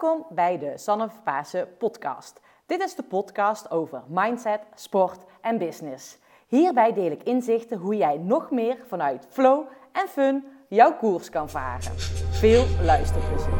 Welkom bij de Sanne podcast. Dit is de podcast over mindset, sport en business. Hierbij deel ik inzichten hoe jij nog meer vanuit flow en fun jouw koers kan varen. Veel luisterplezier.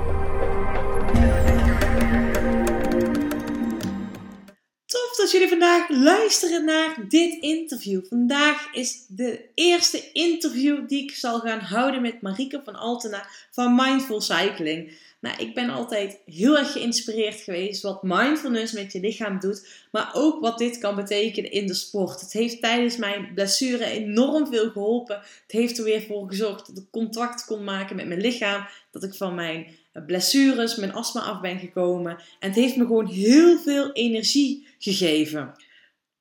Tof dat jullie vandaag luisteren naar dit interview. Vandaag is de eerste interview die ik zal gaan houden met Marike van Altena van Mindful Cycling. Nou, ik ben altijd heel erg geïnspireerd geweest wat mindfulness met je lichaam doet, maar ook wat dit kan betekenen in de sport. Het heeft tijdens mijn blessure enorm veel geholpen. Het heeft er weer voor gezorgd dat ik contact kon maken met mijn lichaam, dat ik van mijn blessures, mijn astma af ben gekomen. En het heeft me gewoon heel veel energie gegeven.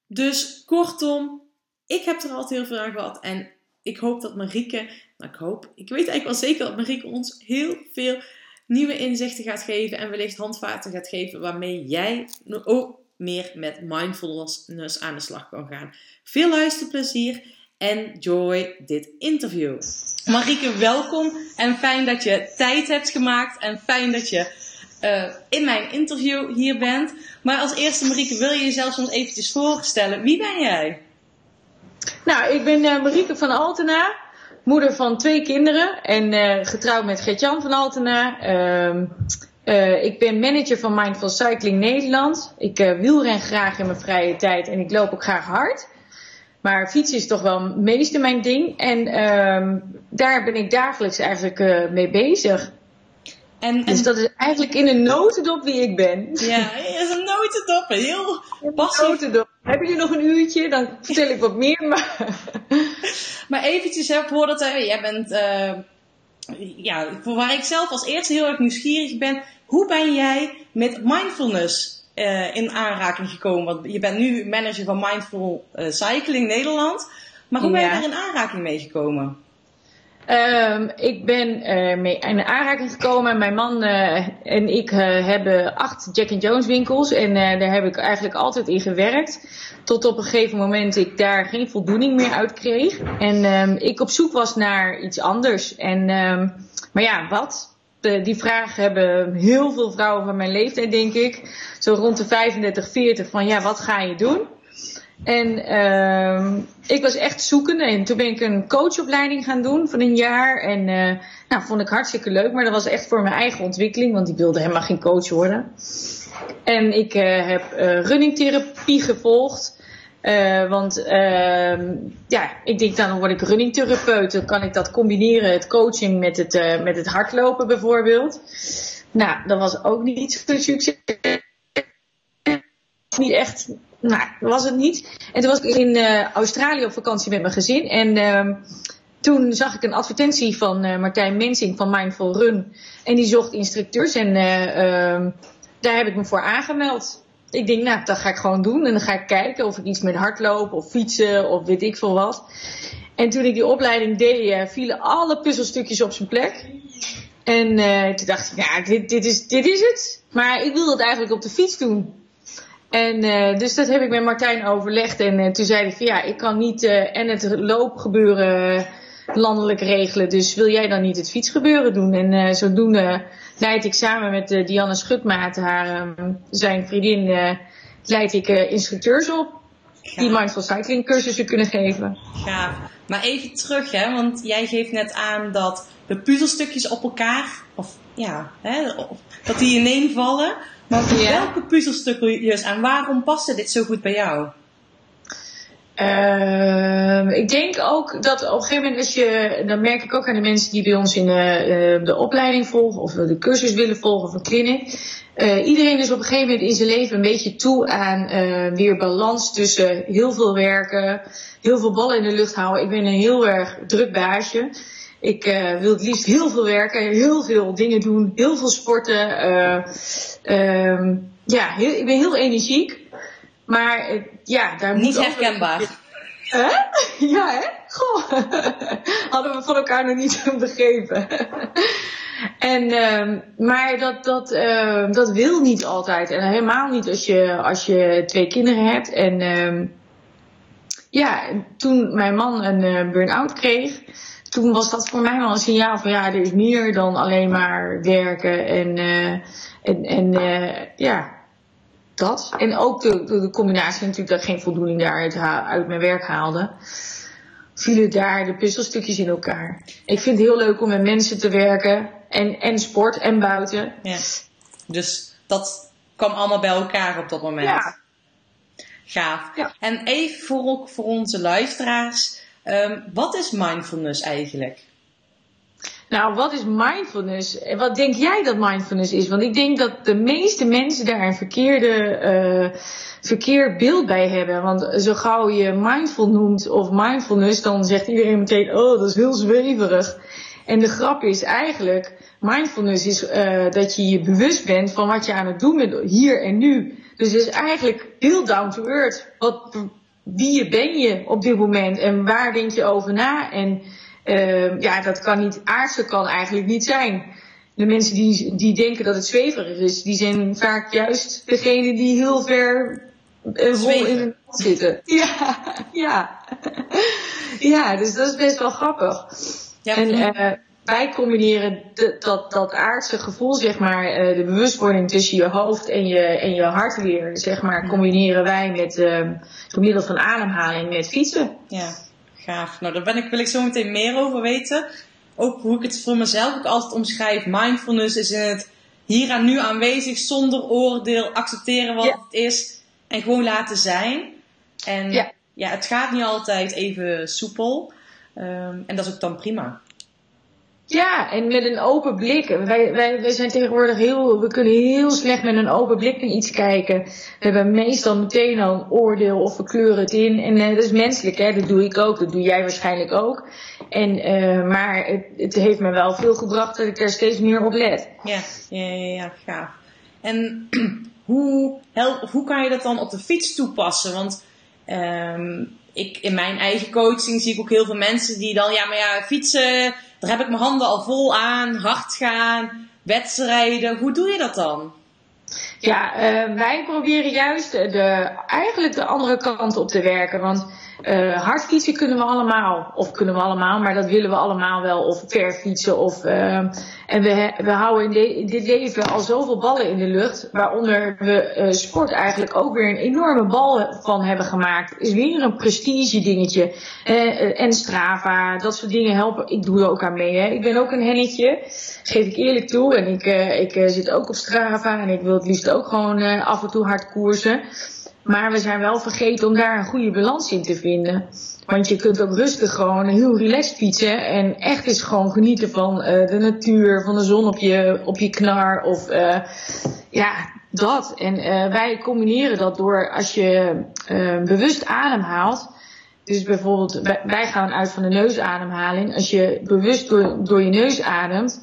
Dus kortom, ik heb er altijd heel veel aan gehad en ik hoop dat Marieke, nou ik hoop, ik weet eigenlijk wel zeker dat Marieke ons heel veel nieuwe inzichten gaat geven en wellicht handvaten gaat geven waarmee jij ook meer met mindfulness aan de slag kan gaan. Veel luisterplezier. Enjoy dit interview. Marieke, welkom en fijn dat je tijd hebt gemaakt en fijn dat je uh, in mijn interview hier bent. Maar als eerste, Marieke, wil je jezelf soms eventjes voorstellen? Wie ben jij? Nou, ik ben uh, Marieke van Altena moeder van twee kinderen en uh, getrouwd met Gert-Jan van Altena. Uh, uh, ik ben manager van Mindful Cycling Nederland. Ik uh, wielren graag in mijn vrije tijd en ik loop ook graag hard. Maar fietsen is toch wel het meeste mijn ding. En ehm, daar ben ik dagelijks eigenlijk mee bezig. En, en, dus dat is eigenlijk in een notendop wie ik ben. Ja, is een notendop. Heel passief. Notendop. Hebben jullie nog een uurtje? Dan vertel ik wat meer. Maar, maar eventjes, hè, voordat uh, jij bent... Uh, ja, waar ik zelf als eerste heel erg nieuwsgierig ben. Hoe ben jij met mindfulness uh, in aanraking gekomen? Want je bent nu manager van Mindful Cycling Nederland. Maar hoe ben je daar in aanraking mee gekomen? Um, ik ben uh, mee in aanraking gekomen. Mijn man uh, en ik uh, hebben acht Jack and Jones winkels. En daar heb ik eigenlijk altijd in gewerkt. Tot op een gegeven moment ik daar geen voldoening meer uit kreeg. En um, ik op zoek was naar iets anders. En, um, maar ja, wat? Die vraag hebben heel veel vrouwen van mijn leeftijd, denk ik. Zo rond de 35, 40 van ja, wat ga je doen? En uh, ik was echt zoekende. En toen ben ik een coachopleiding gaan doen van een jaar. En uh, nou, vond ik hartstikke leuk. Maar dat was echt voor mijn eigen ontwikkeling. Want ik wilde helemaal geen coach worden. En ik uh, heb uh, runningtherapie gevolgd. want ehm, ja, ik denk dan word ik runningtherapeut. Dan kan ik dat combineren, het coaching met het, met het hardlopen bijvoorbeeld. Nou, dat was ook niet zo'n succes. Niet echt nou, was het niet. En toen was ik in uh, Australië op vakantie met mijn gezin. En uh, toen zag ik een advertentie van uh, Martijn Mensing van Mindful Run. En die zocht instructeurs. En uh, daar heb ik me voor aangemeld. Ik denk, nou, dat ga ik gewoon doen. En dan ga ik kijken of ik iets met hardlopen of fietsen of weet ik veel wat. En toen ik die opleiding deed, vielen alle puzzelstukjes op zijn plek. En toen dacht ik, ja, dit, dit, is, dit is het. Maar ik wil het eigenlijk op de fiets doen. En uh, dus dat heb ik met Martijn overlegd. En uh, toen zei hij van ja, ik kan niet uh, en het loopgebeuren landelijk regelen. Dus wil jij dan niet het fietsgebeuren doen? En zodoende leid ik samen met Dianne Schutmaat, haar, um, zijn vriendin, leid ik instructeurs op. Die mindful cycling cursussen kunnen geven. Ja, maar even terug hè, want jij geeft net aan dat de puzzelstukjes op elkaar, of ja, hè, dat die ineen ja. welke puzzelstukjes en waarom paste dit zo goed bij jou? Uh, ik denk ook dat op een gegeven moment, als je, dan merk ik ook aan de mensen die bij ons in de, uh, de opleiding volgen of de cursus willen volgen of een clinic. Uh, iedereen is op een gegeven moment in zijn leven een beetje toe aan weer balans tussen heel veel werken, heel veel ballen in de lucht houden. Ik ben een heel erg druk baasje. Ik wil het liefst heel veel werken, heel veel dingen doen, heel veel sporten. Uh, ja, heel, ik ben heel energiek. Maar uh, ja, daar Niet herkenbaar. Hè? Ja, hè? Goh. Hadden we van elkaar nog niet begrepen. en, uh, maar dat, dat, uh, dat wil niet altijd. En helemaal niet als je, als je twee kinderen hebt. En uh, ja, toen mijn man een uh, burn-out kreeg toen was dat voor mij wel een signaal van ja, er is meer dan alleen maar werken en, uh, en, en uh, ja, dat. En ook de, de, combinatie natuurlijk dat ik geen voldoening daaruit uit mijn werk haalde. Vielen daar de puzzelstukjes in elkaar. Ik vind het heel leuk om met mensen te werken. En, en sport en buiten. Ja. Dus dat kwam allemaal bij elkaar op dat moment. Ja. Gaaf. En even voor, voor onze luisteraars. Um, wat is mindfulness eigenlijk? Nou, wat is mindfulness? Wat denk jij dat mindfulness is? Want ik denk dat de meeste mensen daar een verkeerde, uh, verkeerd beeld bij hebben. Want zo gauw je mindful noemt of mindfulness, dan zegt iedereen meteen, oh, dat is heel zweverig. En de grap is eigenlijk, mindfulness is uh, dat je je bewust bent van wat je aan het doen bent hier en nu. Dus het is eigenlijk heel down to earth. Wat, wie ben je op dit moment en waar denk je over na? En uh, ja, dat kan niet, aardse kan eigenlijk niet zijn. De mensen die, die denken dat het zweverig is, die zijn vaak juist degene die heel ver uh, vol in de zitten. Ja, ja. ja, dus dat is best wel grappig. Ja, en uh, wij combineren de, dat, dat aardse gevoel, zeg maar, uh, de bewustwording tussen je hoofd en je, en je hart weer, zeg maar, combineren wij met uh, door middel van ademhaling met fietsen. Ja, gaaf. Nou, daar ben ik, wil ik zo meteen meer over weten. Ook hoe ik het voor mezelf ook altijd omschrijf. Mindfulness is in het hier en nu aanwezig, zonder oordeel, accepteren wat het is en gewoon laten zijn. En ja. ja, het gaat niet altijd even soepel. Um, en dat is ook dan prima. Ja, en met een open blik. Wij, wij, wij zijn tegenwoordig heel, we kunnen heel slecht met een open blik naar iets kijken. We hebben meestal meteen al een oordeel of we kleuren het in. En uh, dat is menselijk, hè? dat doe ik ook, dat doe jij waarschijnlijk ook. En, uh, maar het, het heeft me wel veel gebracht dat ik er steeds meer op let. Ja, ja, ja, ja gaaf. En hoe, hoe kan je dat dan op de fiets toepassen? Want um, ik, in mijn eigen coaching zie ik ook heel veel mensen die dan, ja, maar ja, fietsen daar heb ik mijn handen al vol aan, hard gaan, wedstrijden. Hoe doe je dat dan? Ja, uh, wij proberen juist de, eigenlijk de andere kant op te werken. Want uh, hard fietsen kunnen we allemaal. Of kunnen we allemaal, maar dat willen we allemaal wel. Of ver fietsen. Of, uh, en we, we houden in, dit leven al zoveel ballen in de lucht. Waaronder we uh, sport eigenlijk ook weer een enorme bal van hebben gemaakt. Is weer een prestige dingetje. Uh, en Strava, dat soort dingen helpen. Ik doe er ook aan mee. Hè. Ik ben ook een hennetje. Geef ik eerlijk toe. En ik, ik zit ook op Strava. En ik wil het liefst ook gewoon af en toe hard koersen. Maar we zijn wel vergeten om daar een goede balans in te vinden. Want je kunt ook rustig gewoon heel relaxed fietsen. En echt eens gewoon genieten van uh, de natuur, van de zon op je, op je knar. Of uh, ja, dat. En uh, wij combineren dat door als je bewust ademhaalt. Dus bijvoorbeeld, wij gaan uit van de neusademhaling. Als je bewust door, door je neus ademt,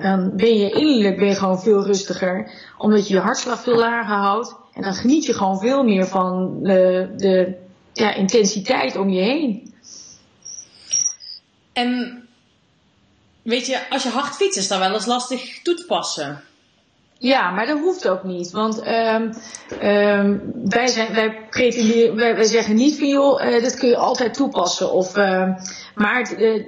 dan ben je innerlijk ben gewoon veel rustiger. Omdat je je hartslag veel lager houdt. En dan geniet je gewoon veel meer van de, de ja, intensiteit om je heen. En weet je, als je hard fietst is dat wel eens lastig toe te passen. Ja, maar dat hoeft ook niet. Want um, um, wij, zijn, wij, wij, wij zeggen niet van joh, uh, dat kun je altijd toepassen. Of, uh, maar uh,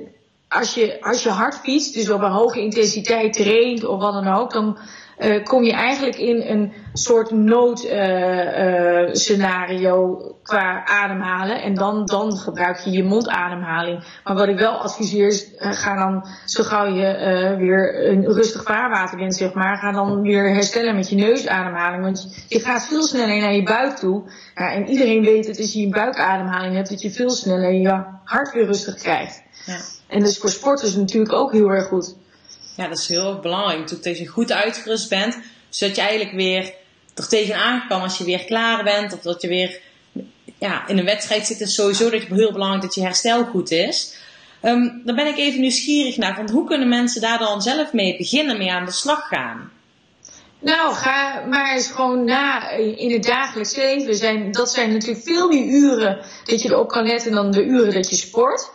als, je, als je hard fietst, dus op een hoge intensiteit traint of wat dan ook, dan uh, kom je eigenlijk in een soort noodscenario uh, uh, qua ademhalen. En dan, dan gebruik je je mondademhaling. Maar wat ik wel adviseer is, ga dan zo gauw je weer een rustig vaarwater bent, zeg maar, ga dan weer herstellen met je neusademhaling. Want je gaat veel sneller naar je buik toe. Ja, en iedereen weet dat als je een buikademhaling hebt, dat je veel sneller je hart weer rustig krijgt. Ja. En dus voor sporters natuurlijk ook heel erg goed. Ja, dat is heel belangrijk. Dat je goed uitgerust bent, zodat je eigenlijk weer er tegenaan kan als je weer klaar bent. Of dat je weer ja, in een wedstrijd zit. is sowieso dat je heel belangrijk dat je herstel goed is. Um, daar ben ik even nieuwsgierig naar. Want hoe kunnen mensen daar dan zelf mee beginnen, mee aan de slag gaan? Nou, ga maar eens gewoon na in het dagelijks leven. Zijn, dat zijn natuurlijk veel meer uren dat je erop kan letten dan de uren dat je sport.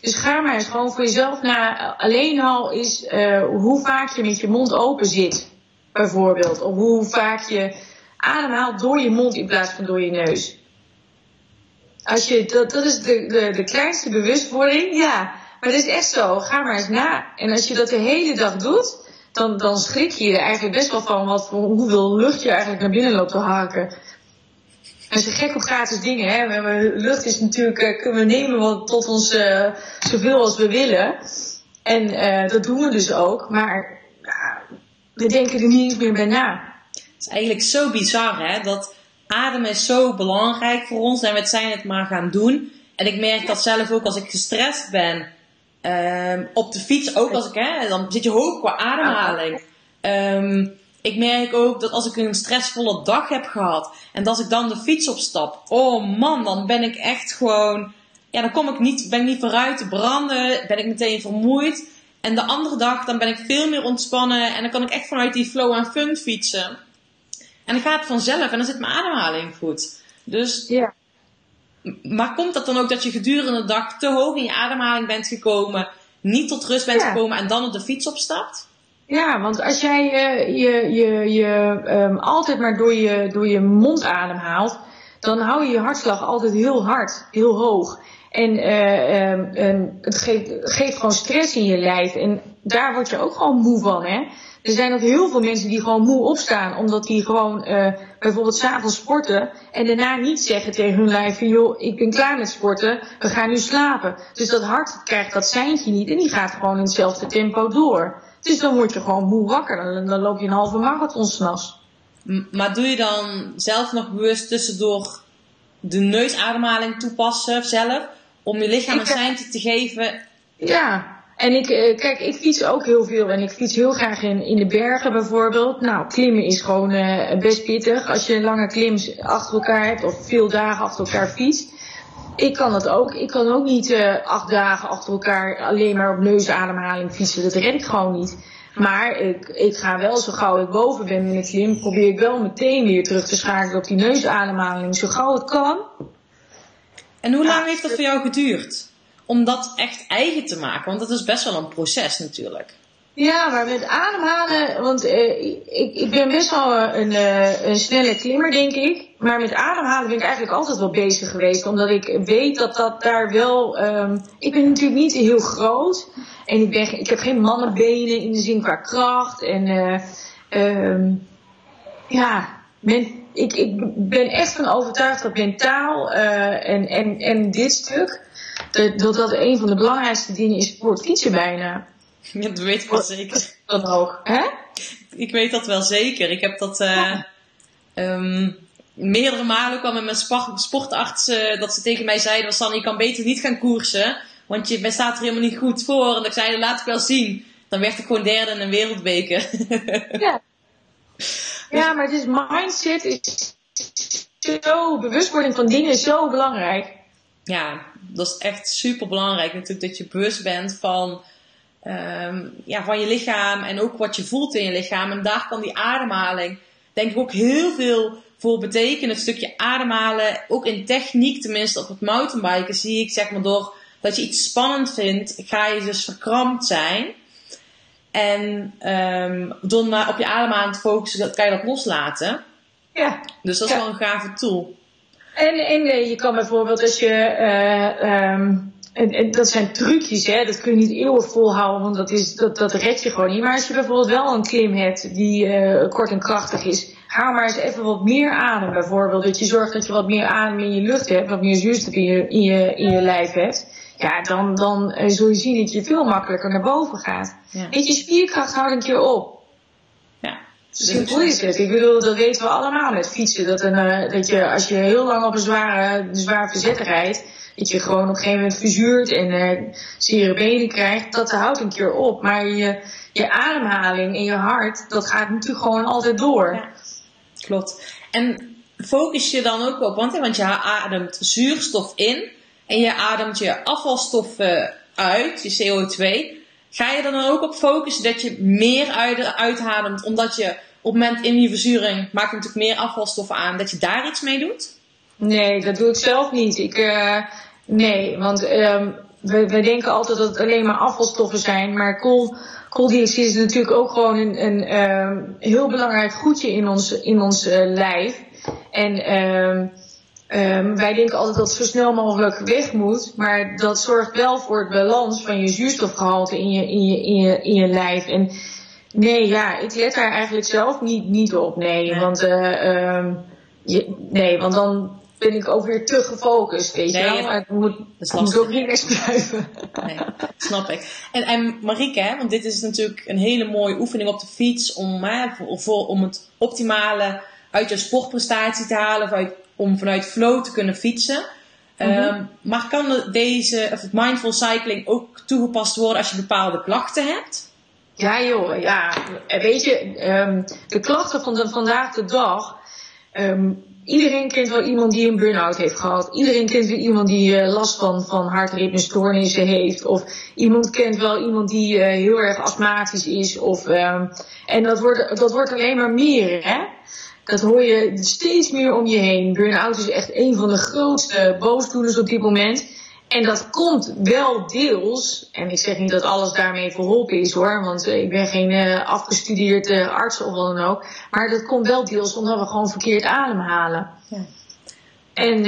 Dus ga maar eens gewoon voor jezelf na. Alleen al is uh, hoe vaak je met je mond open zit, bijvoorbeeld. Of hoe vaak je ademhaalt door je mond in plaats van door je neus. Als je, dat, dat is de, de, de kleinste bewustwording, ja. maar het is echt zo. Ga maar eens na. En als je dat de hele dag doet, dan, dan schrik je er eigenlijk best wel van wat, hoeveel lucht je eigenlijk naar binnen loopt te haken. En ze gek op gratis dingen. Hè. We hebben, lucht is natuurlijk, uh, kunnen we nemen wat, tot ons uh, zoveel als we willen. En uh, dat doen we dus ook. Maar we denken er niet meer bij na. Het is eigenlijk zo bizar hè, dat ademen is zo belangrijk voor ons en we zijn het maar gaan doen. En ik merk dat zelf ook als ik gestrest ben. Um, op de fiets, ook als ik, hè, dan zit je hoog qua ademhaling. Um, ik merk ook dat als ik een stressvolle dag heb gehad en dat ik dan de fiets opstap, oh man, dan ben ik echt gewoon, ja, dan kom ik niet, ben ik niet vooruit te branden, ben ik meteen vermoeid. En de andere dag, dan ben ik veel meer ontspannen en dan kan ik echt vanuit die flow en fun fietsen. En dan gaat het vanzelf en dan zit mijn ademhaling goed. Dus, ja. maar komt dat dan ook dat je gedurende de dag te hoog in je ademhaling bent gekomen, niet tot rust bent gekomen en dan op de fiets opstapt? Ja, want als jij uh, je, je, je um, altijd maar door je, door je mond ademhaalt, dan hou je je hartslag altijd heel hard, heel hoog. En uh, um, het geeft, geeft gewoon stress in je lijf. En daar word je ook gewoon moe van, hè. Er zijn ook heel veel mensen die gewoon moe opstaan, omdat die gewoon uh, bijvoorbeeld s'avonds sporten en daarna niet zeggen tegen hun lijf: joh, ik ben klaar met sporten, we gaan nu slapen. Dus dat hart krijgt dat seintje niet en die gaat gewoon in hetzelfde tempo door. Dus dan word je gewoon moe wakker. Dan, dan loop je een halve marathon s'nachts. Maar doe je dan zelf nog bewust tussendoor de neusademhaling toepassen zelf? Om je lichaam een seintje te geven? Ja, en ik, eh, kijk, ik fiets ook heel veel en ik fiets heel graag in, in de bergen bijvoorbeeld. Nou, klimmen is gewoon uh, best pittig. Als je lange klims achter elkaar hebt of veel dagen achter elkaar fietst. Ik kan dat ook. Ik kan ook niet uh, acht dagen achter elkaar alleen maar op neusademhaling fietsen. Dat red ik gewoon niet. Maar ik, ik ga wel zo gauw ik boven ben in het klim, probeer ik wel meteen weer terug te schakelen op die neusademhaling, zo gauw het kan. En hoe lang heeft dat voor jou geduurd? Om dat echt eigen te maken? Want dat is best wel een proces natuurlijk. Ja, maar met ademhalen, want uh, ik, ik ben best wel een, uh, een snelle klimmer, denk ik. Maar met ademhalen ben ik eigenlijk altijd wel bezig geweest. Omdat ik weet dat dat daar wel. Um, ik ben natuurlijk niet heel groot. En ik, ben, ik heb geen mannenbenen in de zin qua kracht. En uh, um, ja, men, ik, ik ben echt van overtuigd dat mentaal en, en, en dit stuk. Dat dat een van de belangrijkste dingen is voor het fietsen bijna. Ja, dat weet ik wel zeker. Dan ook, hè? Ik weet dat wel zeker. Ik heb dat uh, um, meerdere malen al met mijn sportarts, uh, dat ze tegen mij zeiden, Sanne, je kan beter niet gaan koersen, want je staat er helemaal niet goed voor. En ik zei, laat ik wel zien. Dan werd ik gewoon derde in een wereldbeker. ja. ja, maar het is mindset, is zo, bewustwording van dingen is zo belangrijk. Ja, dat is echt super belangrijk natuurlijk, dat je bewust bent van um, ja, van je lichaam en ook wat je voelt in je lichaam. En daar kan die ademhaling, denk ik, ook heel veel voor betekenen. Het stukje ademhalen, ook in techniek, tenminste op het mountainbiken, zie ik zeg maar door dat je iets spannend vindt, ga je dus verkrampt zijn. En um, door maar op je ademhaling te focussen, kan je dat loslaten. Ja. Dus dat is wel een gave tool. En, en eh, je kan bijvoorbeeld als je uh, um, en, en, dat zijn trucjes, hè? dat kun je niet eeuwig volhouden, want dat, is, dat, dat red je gewoon niet. Maar als je bijvoorbeeld wel een klim hebt die uh, kort en krachtig is, haal maar eens even wat meer adem bijvoorbeeld. Dat je zorgt dat je wat meer adem in je lucht hebt, wat meer zuurstof in je, in je, in je lijf hebt. Ja, dan, dan uh, zul je zien dat je veel makkelijker naar boven gaat. Ja. Weet je, spierkracht houdt een keer op. Ja. Simpel is het. Ik bedoel, dat weten we allemaal met fietsen. Dat, een, uh, dat je, als je heel lang op een zware, zware verzet rijdt, dat je gewoon op een gegeven moment verzuurt en uh, zere benen krijgt, dat houdt een keer op. Maar je, je ademhaling en je hart, dat gaat natuurlijk gewoon altijd door. Ja, klopt. En focus je dan ook op, want, want je ademt zuurstof in en je ademt je afvalstoffen uit, je CO2. Ga je dan ook op focussen dat je meer uit, uitademt, omdat je op het moment in die verzuring maakt natuurlijk meer afvalstoffen aan, dat je daar iets mee doet? Nee, dat doe ik zelf niet. Ik, uh, nee, want um, we, we denken altijd dat het alleen maar afvalstoffen zijn. Maar kool, kooldioxide is natuurlijk ook gewoon een, een um, heel belangrijk goedje in ons, in ons uh, lijf. En um, Ehm, wij denken altijd dat het zo snel mogelijk weg moet, maar dat zorgt wel voor het balans van je zuurstofgehalte in je, in je, in je, in je lijf. En nee, ja, ik let daar eigenlijk zelf niet, niet op, nee. Want, uh, je, nee, want dan ben ik ook weer te gefocust, weet je wel. Maar het moet, het moet ook relaxed blijven. Nee, snap ik. En, en Marieke, hè, want dit is natuurlijk een hele mooie oefening op de fiets om, hè, voor, voor, om het optimale uit je sportprestatie te halen, of uit, om vanuit flow te kunnen fietsen. Mm maar kan deze, of het mindful cycling ook toegepast worden als je bepaalde klachten hebt? Ja joh, ja. Weet je, um, de klachten van de, vandaag de dag, um, Iedereen kent wel iemand die een burn-out heeft gehad. Iedereen kent wel iemand die uh, last van, van hartritmestoornissen heeft. Of iemand kent wel iemand die uh, heel erg astmatisch is. Of, uh, en dat wordt, dat wordt alleen maar meer, hè? Dat hoor je steeds meer om je heen. Burn-out is echt een van de grootste boosdoeners op dit moment. En dat komt wel deels, en ik zeg niet dat alles daarmee verholpen is hoor, want uh, ik ben geen uh, afgestudeerd uh, arts of wat dan ook. Maar dat komt wel deels omdat we gewoon verkeerd ademhalen. Ja. En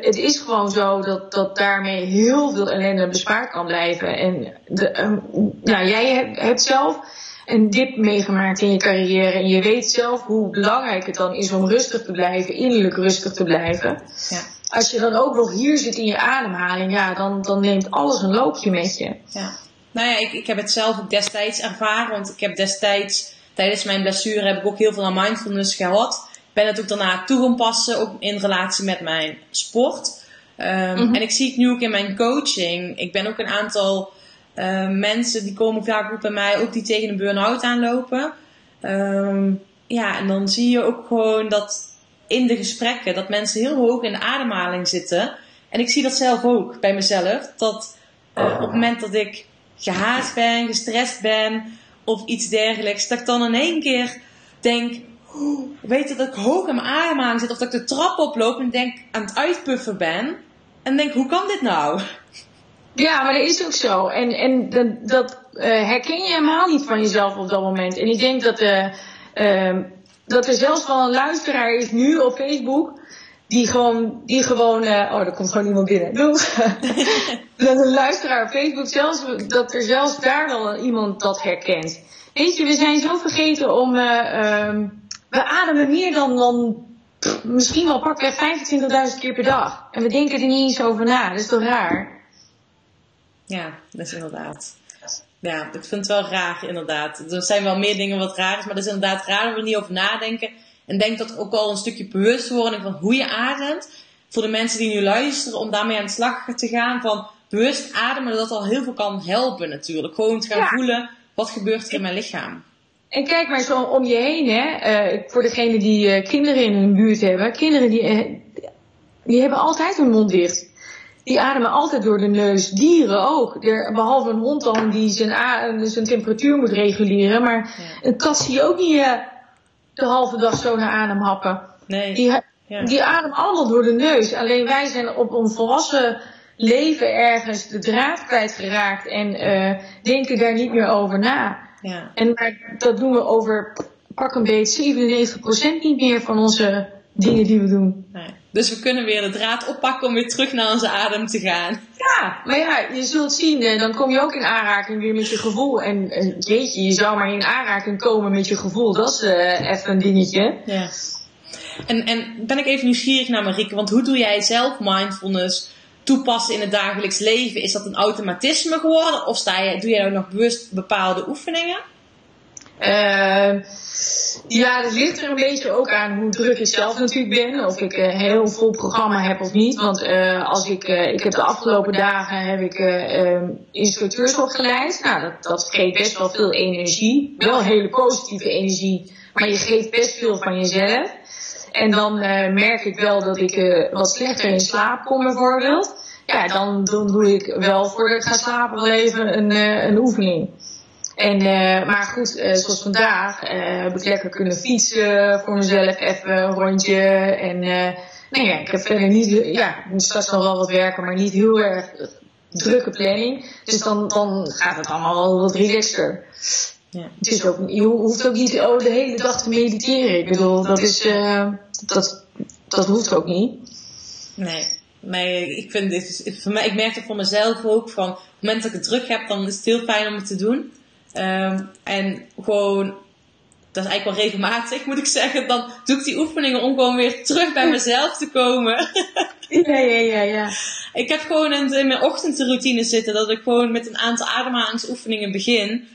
het is gewoon zo dat, dat daarmee heel veel ellende bespaard kan blijven. En de, um, nou, jij hebt, hebt zelf een dip meegemaakt in je carrière. En je weet zelf hoe belangrijk het dan is om rustig te blijven, innerlijk rustig te blijven. Ja als je dan ook nog hier zit in je ademhaling, ja, dan, dan neemt alles een loopje met je. Ja. Nou ja, ik, ik heb het zelf ook destijds ervaren, want ik heb destijds tijdens mijn blessure heb ik ook heel veel aan mindfulness gehad. Ben het ook daarna toe gaan passen, ook in relatie met mijn sport. Um, En ik zie het nu ook in mijn coaching. Ik ben ook een aantal uh, mensen die komen vaak ook bij mij, ook die tegen een burn-out aanlopen. Um, ja, en dan zie je ook gewoon dat in de gesprekken dat mensen heel hoog in de ademhaling zitten. En ik zie dat zelf ook bij mezelf. Dat uh, op het moment dat ik gehaast ben, gestrest ben of iets dergelijks, dat ik dan in één keer denk, weet dat ik hoog in mijn ademhaling zit of dat ik de trap oploop en denk aan het uitpuffen ben. En denk, hoe kan dit nou? Ja, maar dat is ook zo. En, en dat, dat uh, herken je helemaal niet van jezelf op dat moment. En ik denk dat uh, uh, dat er zelfs wel een luisteraar is nu op Facebook. Die gewoon, die gewoon, uh, oh, er komt gewoon iemand binnen. Doe. dat een luisteraar op Facebook, zelfs, dat er zelfs daar wel iemand dat herkent. Weet je, we zijn zo vergeten om, uh, um, we ademen meer dan, dan misschien wel pakken 25.000 keer per dag. En we denken er niet eens over na. Dat is toch raar? Ja, dat is inderdaad ja, ik vind het wel raar inderdaad. Er zijn wel meer dingen wat raar is, maar het is inderdaad raar dat we er niet over nadenken. En denk dat ook al een stukje bewustwording van hoe je ademt, voor de mensen die nu luisteren, om daarmee aan de slag te gaan van bewust ademen, dat dat al heel veel kan helpen natuurlijk. Gewoon te gaan voelen, wat gebeurt er in mijn lichaam? En kijk maar zo om je heen, hè. Uh, voor degenen die uh, kinderen in hun buurt hebben. Kinderen die, uh, die hebben altijd hun mond dicht. Die ademen altijd door de neus. Dieren ook. Er, behalve een hond dan die zijn, zijn temperatuur moet reguleren. Maar een kat zie je ook niet uh, de halve dag zo naar adem happen. Nee. Die, ja. die ademen allemaal door de neus. Alleen wij zijn op een volwassen leven ergens de draad kwijtgeraakt. En uh, denken daar niet meer over na. Ja. En maar dat doen we over pak een beet 97% niet meer van onze dingen die we doen. Nee. Dus we kunnen weer de draad oppakken om weer terug naar onze adem te gaan. Ja, maar ja, je zult zien, eh, dan kom je ook in aanraking weer met je gevoel. En weet je, je zou maar in aanraking komen met je gevoel. Dat is uh, even een dingetje. Ja. En, en ben ik even nieuwsgierig naar Marieke, want hoe doe jij zelf mindfulness toepassen in het dagelijks leven? Is dat een automatisme geworden? Of sta je, doe jij ook nog bewust bepaalde oefeningen? Uh, ja, dat ligt er een beetje ook aan hoe druk ik zelf natuurlijk ben. Of ik een uh, heel vol programma heb of niet. Want uh, als ik, uh, ik heb de afgelopen dagen heb ik instructeurs opgeleid. Nou, dat, dat geeft best wel veel energie. Wel hele positieve energie. Maar je geeft best veel van jezelf. En dan merk ik wel dat ik wat slechter in slaap kom bijvoorbeeld. Ja, dan, dan doe ik wel voordat ik ga slapen wel even een, een oefening. En, uh, maar goed, uh, zoals vandaag uh, heb ik lekker kunnen fietsen voor mezelf, even een rondje. En nee, ja, ik heb verder niet, ja, straks nog wel wat werken, maar niet heel erg drukke planning. Dus dan, dan gaat het allemaal wel wat relaxter. Ja. Het is ook, je hoeft ook niet oh, de hele dag te mediteren. Ik bedoel, dat is, dat, dat hoeft ook niet. Nee. Nee, ik vind dit, voor mij, ik merk het voor mezelf ook van, op het moment dat ik het druk heb, dan is het heel fijn om het te doen. Ehm, en gewoon, dat is eigenlijk wel regelmatig, moet ik zeggen, dan doe ik die oefeningen om gewoon weer terug bij mezelf te komen. Ja, ja, ja, ja. Ik heb gewoon in, in mijn ochtendroutine zitten dat ik gewoon met een aantal ademhalingsoefeningen begin.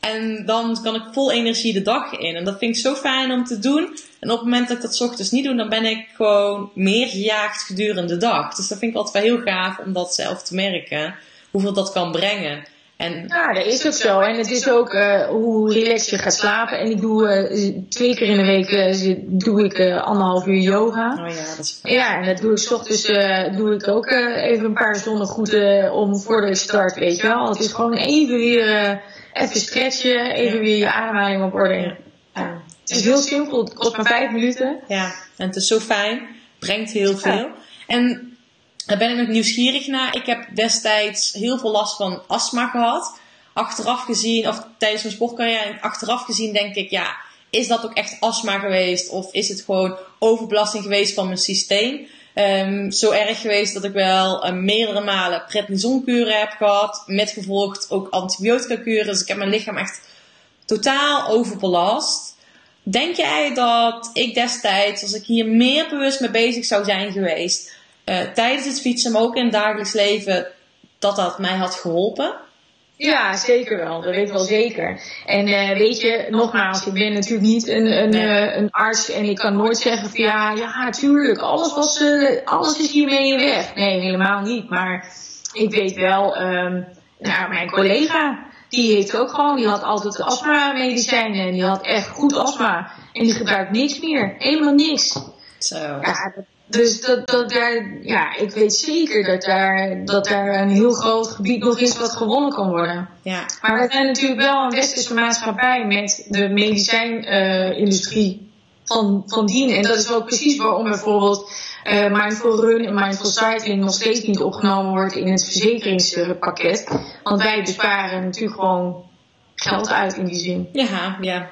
En dan kan ik vol energie de dag in. En dat vind ik zo fijn om te doen. En op het moment dat ik dat 's ochtends niet doe, dan ben ik gewoon meer gejaagd gedurende de dag. Dus dat vind ik altijd wel heel gaaf om dat zelf te merken. Hoeveel dat kan brengen. En Ja, dat is ook zo. En het is ook eh, hoe relaxed je gaat slapen. En ik doe eh, twee keer in de week eh, doe ik eh, anderhalf uur yoga. oh ja, dat is fijn. Ja, en dat doe ik 's ochtends eh, doe ik ook eh, even een paar zonnegroeten om voordat ik start, weet je wel. Het is gewoon even weer eh, even stretchen, even weer je ademhaling op orde. Ja. Het is heel simpel, het kost maar vijf minuten. Ja, en het is zo fijn. Brengt heel veel. En daar ben ik nog nieuwsgierig naar. Ik heb destijds heel veel last van astma gehad. Achteraf gezien, of tijdens mijn sportcarrière, achteraf gezien denk ik, ja, is dat ook echt astma geweest? Of is het gewoon overbelasting geweest van mijn systeem? Ehm, zo erg geweest dat ik wel eh, meerdere malen prednisonkuren heb gehad. Met gevolgd ook antibiotica kuren. Dus ik heb mijn lichaam echt totaal overbelast. Denk jij dat ik destijds, als ik hier meer bewust mee bezig zou zijn geweest, eh, tijdens het fietsen, maar ook in het dagelijks leven, dat dat mij had geholpen? Ja, zeker wel. Dat weet ik wel zeker. En eh, weet je, nogmaals, ik ben natuurlijk niet een, een, Nee. eh, een arts en ik kan nooit zeggen van ja, ja, natuurlijk, alles, was, eh, alles is hiermee in weg. Nee, helemaal niet. Maar ik weet wel, ehm nou, mijn collega, die heeft ook gewoon, die had altijd astma-medicijnen en die had echt goed astma. En die gebruikt niks meer, helemaal niks. Zo. Ja, dus dat, dat daar, ja, ik weet zeker dat daar, dat daar een heel groot gebied nog is wat gewonnen kan worden. Ja. Maar we zijn natuurlijk wel een westerse maatschappij met de medicijnindustrie van, van dien. En dat is ook precies waarom bijvoorbeeld eh, Mindful Run en Mindful Cycling nog steeds niet opgenomen wordt in het verzekeringspakket. Want wij besparen natuurlijk gewoon geld uit in die zin. Ja, ja.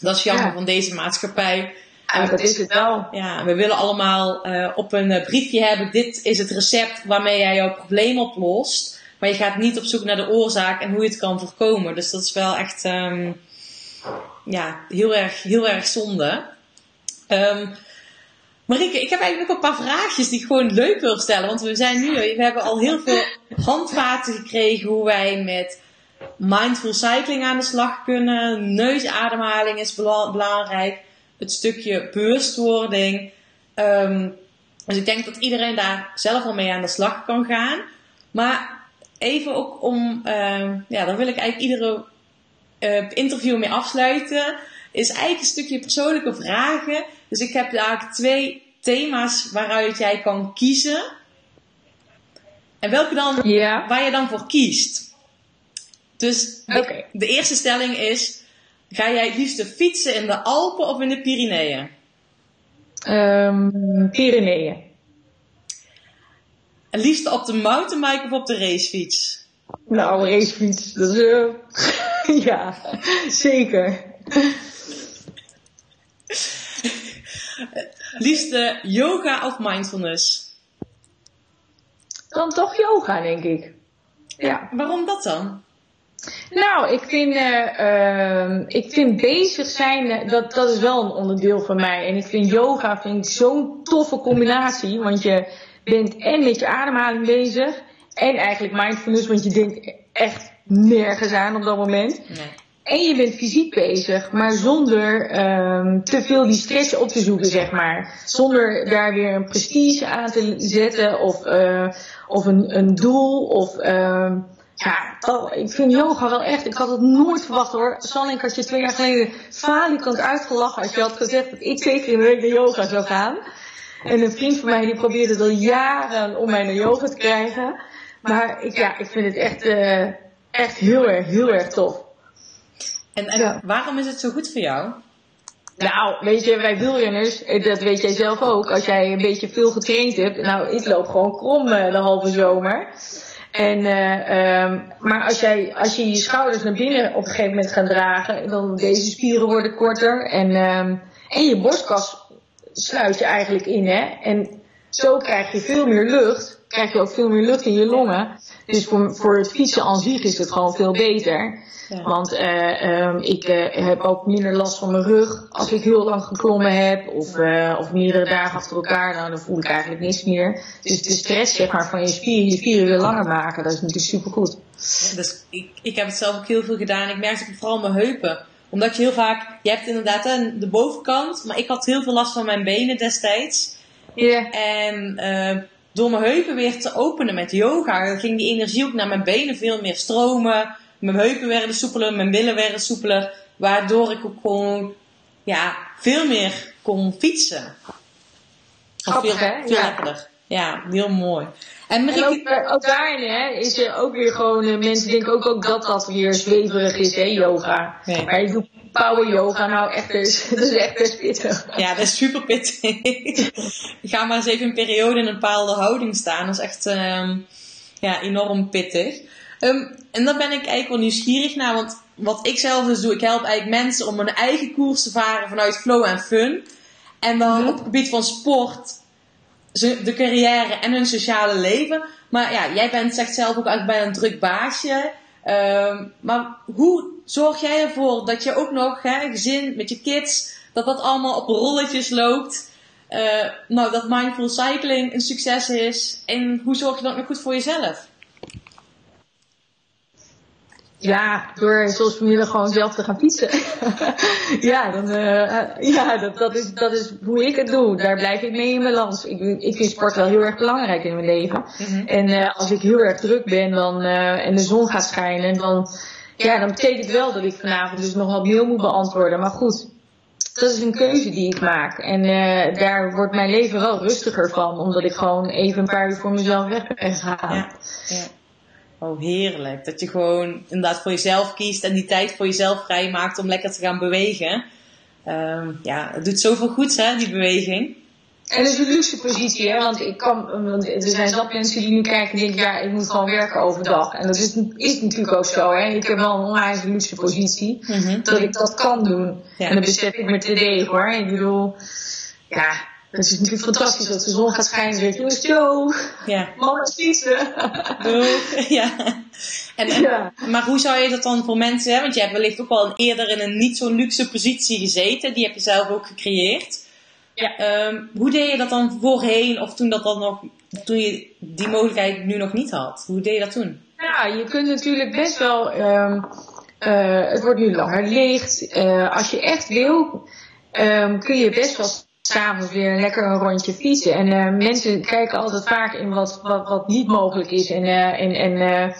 Dat is jammer Ja. van deze maatschappij. Ja, dat is het wel. Ja, we willen allemaal eh, op een eh, briefje hebben: dit is het recept waarmee jij jouw probleem oplost. Maar je gaat niet op zoek naar de oorzaak en hoe je het kan voorkomen. Dus dat is wel echt ehm, ja, heel, erg, heel erg zonde. Ehm Marieke, ik heb eigenlijk nog een paar vraagjes die ik gewoon leuk wil stellen. Want we zijn nu, we hebben al heel veel handvaten gekregen hoe wij met mindful cycling aan de slag kunnen. Neusademhaling is bela- belangrijk. Het stukje bewustwording. Ehm, dus ik denk dat iedereen daar zelf al mee aan de slag kan gaan. Maar even ook om, ehm, ja, daar wil ik eigenlijk iedere eh, interview mee afsluiten. Is eigenlijk een stukje persoonlijke vragen. Dus ik heb daar twee thema's waaruit jij kan kiezen. En welke dan, waar je dan voor kiest. Dus de eerste stelling is: ga jij het liefste fietsen in de Alpen of in de Pyreneeën? Ehm Pyreneeën. Het liefste op de mountainbike of op de racefiets? Nou, racefiets, dat is... eh, ja, zeker. Liefste yoga of mindfulness? Dan toch yoga, denk ik. Ja. Waarom dat dan? Nou, ik vind, ehm, ik vind bezig zijn, eh, dat, dat is wel een onderdeel van mij. En ik vind yoga vind zo'n toffe combinatie. Want je bent en met je ademhaling bezig. En eigenlijk mindfulness, want je denkt echt nergens aan op dat moment. Nee. En je bent fysiek bezig, maar zonder ehm, te veel die stress op te zoeken, zeg maar. Zonder daar weer een prestige aan te zetten of, eh, of een, een doel. Of, ehm, ja, oh, ik vind yoga wel echt, ik had het nooit verwacht hoor. Sannink had je twee jaar geleden falikant uitgelachen als je had gezegd dat ik twee keer in de week naar yoga zou gaan. En een vriend van mij die probeerde het al jaren om mij naar yoga te krijgen. Maar ik, ja, ik vind het echt, eh, echt heel erg, heel erg tof. En, en Ja. waarom is het zo goed voor jou? Nou, weet je, wij wielrenners, eh, dat weet jij zelf ook, als jij een beetje veel getraind hebt. Nou, ik loop gewoon krom eh, de halve zomer. En, ehm, maar als, jij, als je je schouders naar binnen op een gegeven moment gaat dragen, dan deze spieren worden korter. En, ehm, en je borstkas sluit je eigenlijk in, hè. En zo krijg je veel meer lucht. Krijg je ook veel meer lucht in je longen. Dus voor, voor het fietsen aan zich is het gewoon veel beter. Ja. Want uh, um, ik uh, heb ook minder last van mijn rug als ik heel lang geklommen heb. Of, uh, of meerdere dagen achter elkaar. Nou, dan voel ik eigenlijk niks meer. Dus de stress zeg maar, van je spieren, je spieren weer langer maken, dat is natuurlijk supergoed. Ja, dus ik, ik heb het zelf ook heel veel gedaan. Ik merkte het vooral mijn heupen. Omdat je heel vaak, je hebt inderdaad hè, de bovenkant. Maar ik had heel veel last van mijn benen destijds. Ja. Yeah. En door mijn heupen weer te openen met yoga, ging die energie ook naar mijn benen veel meer stromen. Mijn heupen werden soepeler, mijn billen werden soepeler. Waardoor ik ook gewoon ja, veel meer kon fietsen. Grappig, veel, hè? veel Ja. lekkerder. Ja, heel mooi. En En ook, ook daarin hè, is er ook weer gewoon, eh, mensen denken ook, ook dat dat weer zweverig is, hè, yoga. Nee. Maar je doet power yoga, nou echt, is, dat is echt best pittig. ja, dat is super pittig. Ga maar eens even een periode in een bepaalde houding staan. Dat is echt ehm, ja, enorm pittig. Ehm, en dan ben ik eigenlijk wel nieuwsgierig naar, want wat ik zelf dus doe, ik help eigenlijk mensen om hun eigen koers te varen vanuit flow en fun. En dan Mhm. op het gebied van sport, de carrière en hun sociale leven. Maar ja, jij bent, zegt zelf ook eigenlijk bij een druk baasje. Ehm, maar hoe zorg jij ervoor dat je ook nog, hè, gezin met je kids, dat dat allemaal op rolletjes loopt? Eh, nou, dat mindful cycling een succes is. En hoe zorg je ook nog goed voor jezelf? Ja, door zoals vanmiddag gewoon zelf te gaan fietsen. ja, dan, eh, ja dat, dat, is, dat is hoe ik het doe. Daar blijf ik mee in balans. Ik, ik vind sport wel heel erg belangrijk in mijn leven. En eh, als ik heel erg druk ben dan, eh, en de zon gaat schijnen, dan, ja, dan betekent wel dat ik vanavond dus nog wat mail moet beantwoorden. Maar goed, dat is een keuze die ik maak. En daar wordt mijn leven wel rustiger van, omdat ik gewoon even een paar uur voor mezelf weg ben gegaan. Ja, ja. Oh, heerlijk. Dat je gewoon inderdaad voor jezelf kiest en die tijd voor jezelf vrijmaakt om lekker te gaan bewegen. Ehm, ja, het doet zoveel goeds, hè, die beweging. En dat is een luxe positie, hè? Want ik kan, want er zijn zat mensen die nu kijken en denken, ja, ik moet gewoon werken overdag. En dat is, is natuurlijk ook zo, hè? Ik heb wel een onwijs luxe positie, Mhm. dat ik dat kan doen. Ja. En dat besef ik met TD, hoor. Ik bedoel, ja, het is natuurlijk fantastisch dat de zon gaat schijnen. Jongens, yo, Ja. mama is fietsen. Ja. En, en- Ja. Maar hoe zou je dat dan voor mensen, hè? want je hebt wellicht ook wel eerder in een niet zo luxe positie gezeten, die heb je zelf ook gecreëerd. Ja. Ehm, hoe deed je dat dan voorheen, of toen dat dan nog, toen je die mogelijkheid nu nog niet had? Hoe deed je dat toen? Ja, je kunt natuurlijk best wel. ehm, eh, het wordt nu langer licht. Eh, als je echt wil, ehm, kun je best wel s'avonds weer lekker een rondje fietsen. En eh, mensen kijken altijd vaak in wat, wat, niet mogelijk is. En, eh, en, en, eh,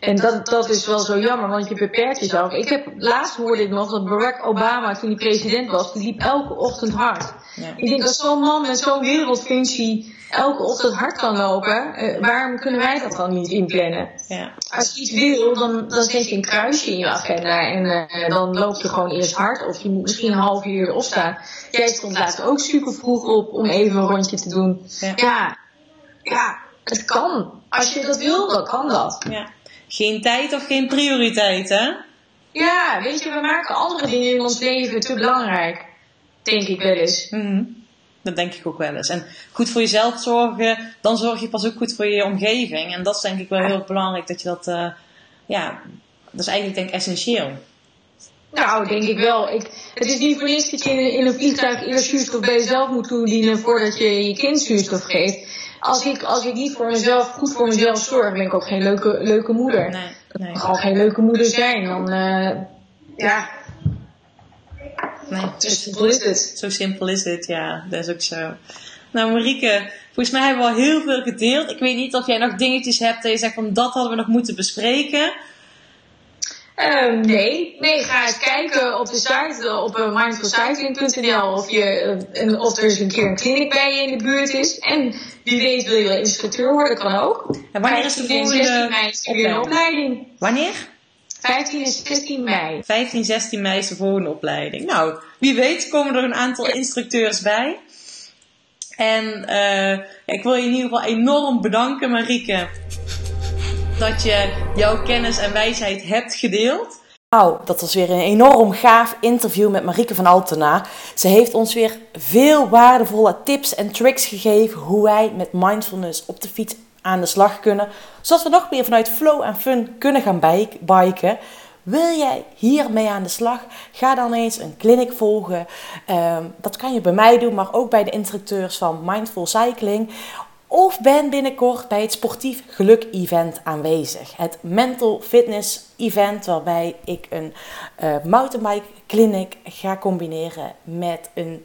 en dat, dat is wel zo jammer, want je beperkt jezelf. Ik heb, laatst hoorde ik nog dat Barack Obama, toen hij president was, die liep elke ochtend hard. Ja. Ik denk dat zo'n man met zo'n wereldfunctie elke ochtend hard kan lopen. eh, waarom kunnen wij dat dan niet inplannen? Ja. Als je iets wil, dan, dan zet je een kruisje in je agenda en eh, dan loop je gewoon eerst hard. Of je moet misschien een half uur erop staan. Jij stond laatst ook super vroeg op om even een rondje te doen. Ja. Ja, ja, het kan. Als je dat wil, dan kan dat. ja. Geen tijd of geen prioriteit, hè? Ja, weet je, we maken andere dingen in ons leven te belangrijk. Denk ik wel eens. Mhm. Dat denk ik ook wel eens. En goed voor jezelf zorgen, dan zorg je pas ook goed voor je omgeving. En dat is denk ik wel heel belangrijk dat je dat, eh, ja, dat is eigenlijk denk ik essentieel. Nou, denk ik wel. Ik, het is niet voor niets dat je in, in een vliegtuig eerst zuurstof bij jezelf moet toedienen voordat je je kind zuurstof geeft. Als ik, als ik niet voor mezelf, goed voor mezelf zorg, ben ik ook geen leuke, leuke moeder. Nee, nee, Gewoon geen leuke moeder zijn. Dan, eh, ja, nee. zo simpel is het. Zo simpel is dit, ja. Dat is ook zo. Nou Marieke, volgens mij hebben we al heel veel gedeeld. Ik weet niet of jij nog dingetjes hebt dat je zegt van dat hadden we nog moeten bespreken. Ehm, nee. nee, ga eens kijken op de site eh, op uh, mindfulcycling.nl of, je, eh, en of er eens een keer een kliniek bij je in de buurt is. En wie weet wil je instructeur worden, kan ook. En wanneer is de 15 en 16 volgende opleiding. Wanneer? 15 en 16 mei. 15, 16 mei is de volgende opleiding. Nou, wie weet komen er een aantal instructeurs bij. En eh, ik wil je in ieder geval enorm bedanken, Marieke, dat je jouw kennis en wijsheid hebt gedeeld. Nou, dat was weer een enorm gaaf interview met Marieke van Altena. Ze heeft ons weer veel waardevolle tips en tricks gegeven hoe wij met mindfulness op de fiets aan de slag kunnen. Zodat we nog meer vanuit flow en fun kunnen gaan biken. Wil jij hiermee aan de slag? Ga dan eens een clinic volgen. Ehm, dat kan je bij mij doen, maar ook bij de instructeurs van Mindful Cycling. Of ben binnenkort bij het Sportief Geluk Event aanwezig. Het Mental Fitness Event, waarbij ik een uh, mountainbike clinic ga combineren met een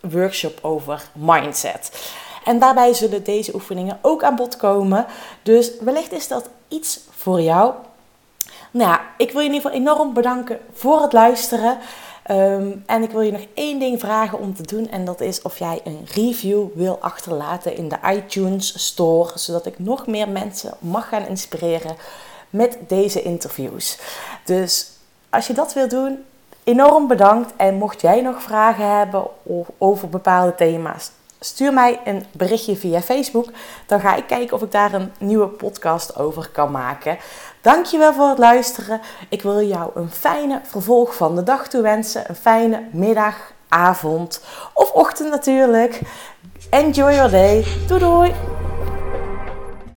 workshop over mindset. En daarbij zullen deze oefeningen ook aan bod komen. Dus wellicht is dat iets voor jou. Nou ja, ik wil je in ieder geval enorm bedanken voor het luisteren. Ehm, en ik wil je nog één ding vragen om te doen. En dat is of jij een review wil achterlaten in de iTunes Store. Zodat ik nog meer mensen mag gaan inspireren met deze interviews. Dus als je dat wil doen, enorm bedankt. En mocht jij nog vragen hebben over bepaalde thema's, stuur mij een berichtje via Facebook. Dan ga ik kijken of ik daar een nieuwe podcast over kan maken. Dankjewel voor het luisteren. Ik wil jou een fijne vervolg van de dag toewensen. Een fijne middag, avond of ochtend natuurlijk. Enjoy your day. Doei doei!